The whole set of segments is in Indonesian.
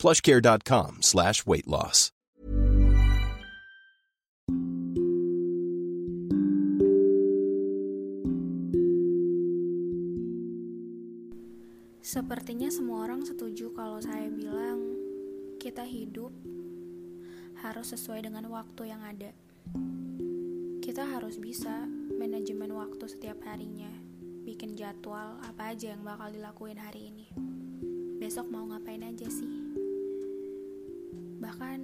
plushcare.com slash weight loss. Sepertinya semua orang setuju kalau saya bilang kita hidup harus sesuai dengan waktu yang ada. Kita harus bisa manajemen waktu setiap harinya, bikin jadwal apa aja yang bakal dilakuin hari ini. Besok mau ngapain aja sih? Bahkan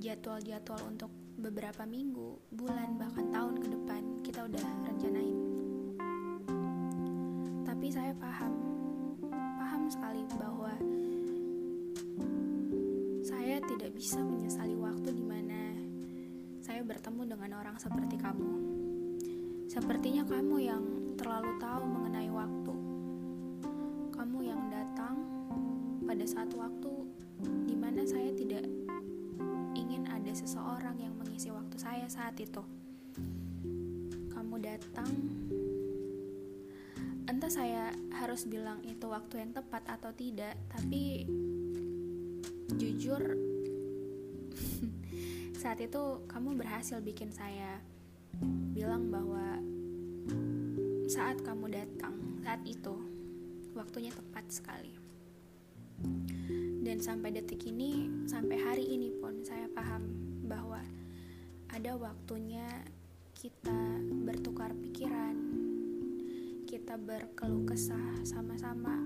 jadwal-jadwal untuk beberapa minggu, bulan, bahkan tahun ke depan kita udah rencanain. Tapi saya paham, paham sekali bahwa saya tidak bisa menyesali waktu di mana saya bertemu dengan orang seperti kamu. Sepertinya kamu yang terlalu tahu mengenai waktu. Kamu yang datang pada saat waktu di mana saya tidak ada seseorang yang mengisi waktu saya saat itu. Kamu datang entah saya harus bilang itu waktu yang tepat atau tidak, tapi jujur saat itu kamu berhasil bikin saya bilang bahwa saat kamu datang saat itu waktunya tepat sekali dan sampai detik ini sampai hari ini pun saya paham bahwa ada waktunya kita bertukar pikiran kita berkeluh kesah sama-sama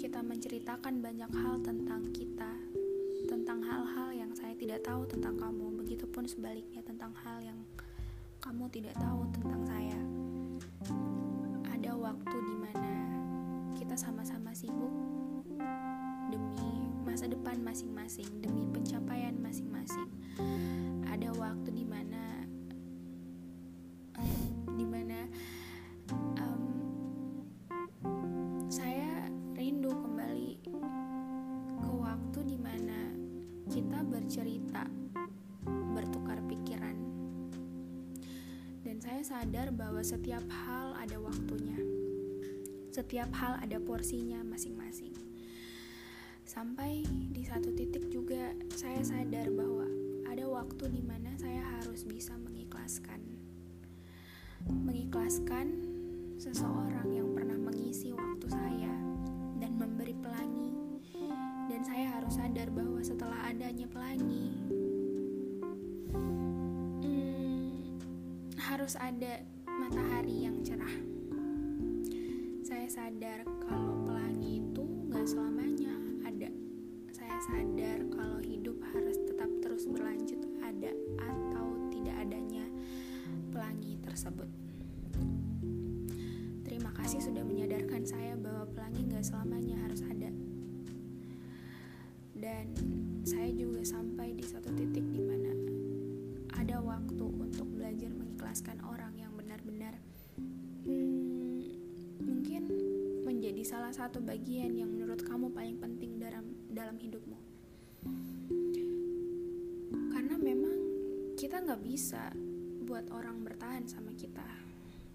kita menceritakan banyak hal tentang kita tentang hal-hal yang saya tidak tahu tentang kamu, begitupun sebaliknya tentang hal yang kamu tidak tahu tentang masing-masing, demi pencapaian masing-masing. Ada waktu di mana um, saya rindu kembali ke waktu di mana kita bercerita, bertukar pikiran. Dan saya sadar bahwa setiap hal ada waktunya. Setiap hal ada porsinya masing-masing. Sampai di satu titik juga saya sadar bahwa ada waktu di mana saya harus bisa mengikhlaskan. Mengikhlaskan seseorang yang pernah mengisi waktu saya dan memberi pelangi. Dan saya harus sadar bahwa setelah adanya pelangi hmm, harus ada matahari yang cerah. Saya sadar kalau pelangi itu gak selamanya sadar kalau hidup harus tetap terus berlanjut ada atau tidak adanya pelangi tersebut. Terima kasih sudah menyadarkan saya bahwa pelangi gak selamanya harus ada. Dan saya juga sampai di satu titik di mana ada waktu untuk belajar mengikhlaskan orang yang benar-benar hmm, mungkin menjadi salah satu bagian yang menurut kamu dalam hidupmu? Karena memang kita nggak bisa buat orang bertahan sama kita.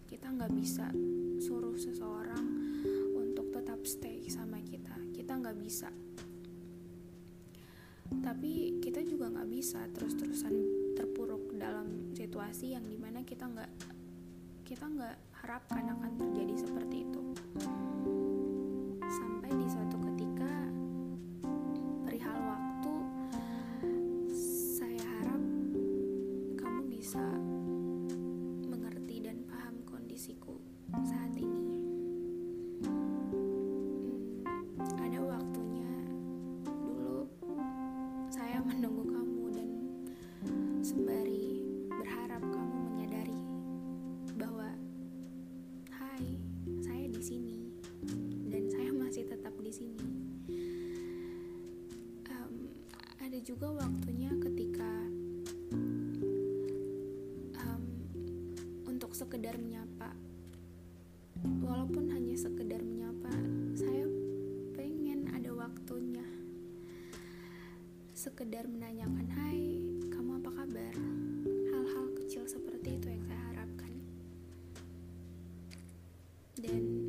Kita nggak bisa suruh seseorang untuk tetap stay sama kita. Kita nggak bisa. Tapi kita juga nggak bisa terus-terusan terpuruk dalam situasi yang di mana kita nggak kita nggak harapkan akan terjadi seperti itu. Sampai di suatu juga waktunya ketika um, untuk sekedar menyapa. Walaupun hanya sekedar menyapa saya pengen ada waktunya. Sekedar menanyakan hai kamu apa kabar? Hal-hal kecil seperti itu yang saya harapkan. Dan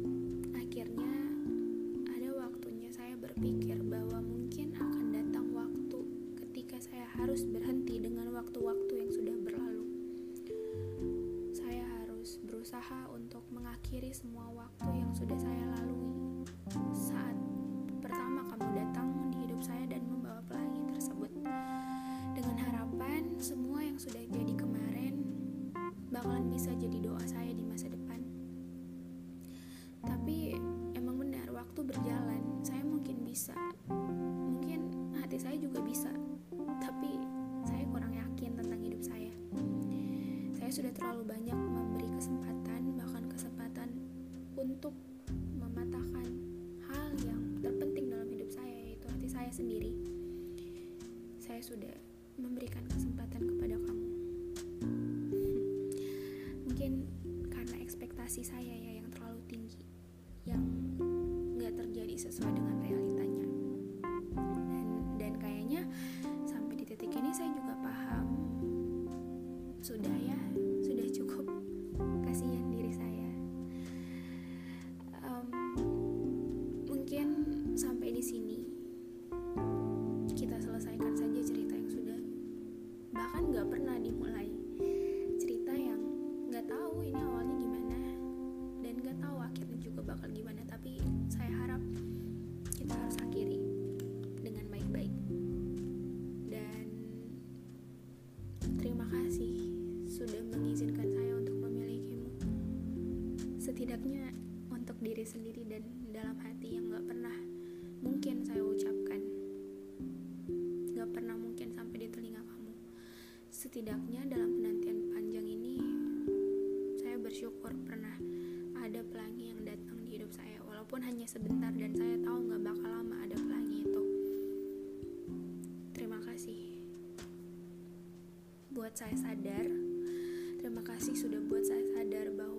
bisa jadi doa saya di masa depan. Tapi emang benar waktu berjalan saya mungkin bisa. Mungkin hati saya juga bisa tapi saya kurang yakin tentang hidup saya. Saya sudah terlalu banyak memberi kesempatan bahkan kesempatan untuk mematahkan hal yang terpenting dalam hidup saya yaitu hati saya sendiri. Saya sudah memberikan kesempatan ekspektasi saya ya yang terlalu tinggi yang nggak terjadi sesuai dengan setidaknya untuk diri sendiri dan dalam hati yang nggak pernah mungkin saya ucapkan. Nggak pernah mungkin sampai di telinga kamu. Setidaknya dalam penantian panjang ini saya bersyukur pernah ada pelangi yang datang di hidup saya walaupun hanya sebentar dan saya tahu nggak bakal lama ada pelangi itu. Terima kasih. Buat saya sadar terima kasih sudah buat saya sadar bahwa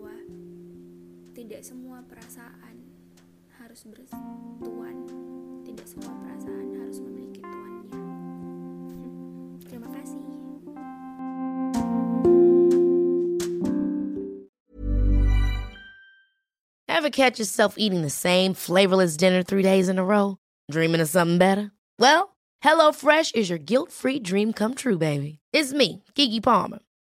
tidak semua perasaan harus bertuan tidak semua perasaan harus memiliki tuannya hmm, terima kasih Ever catch yourself eating the same flavorless dinner three days in a row? Dreaming of something better? Well, HelloFresh is your guilt free dream come true, baby. It's me, Kiki Palmer.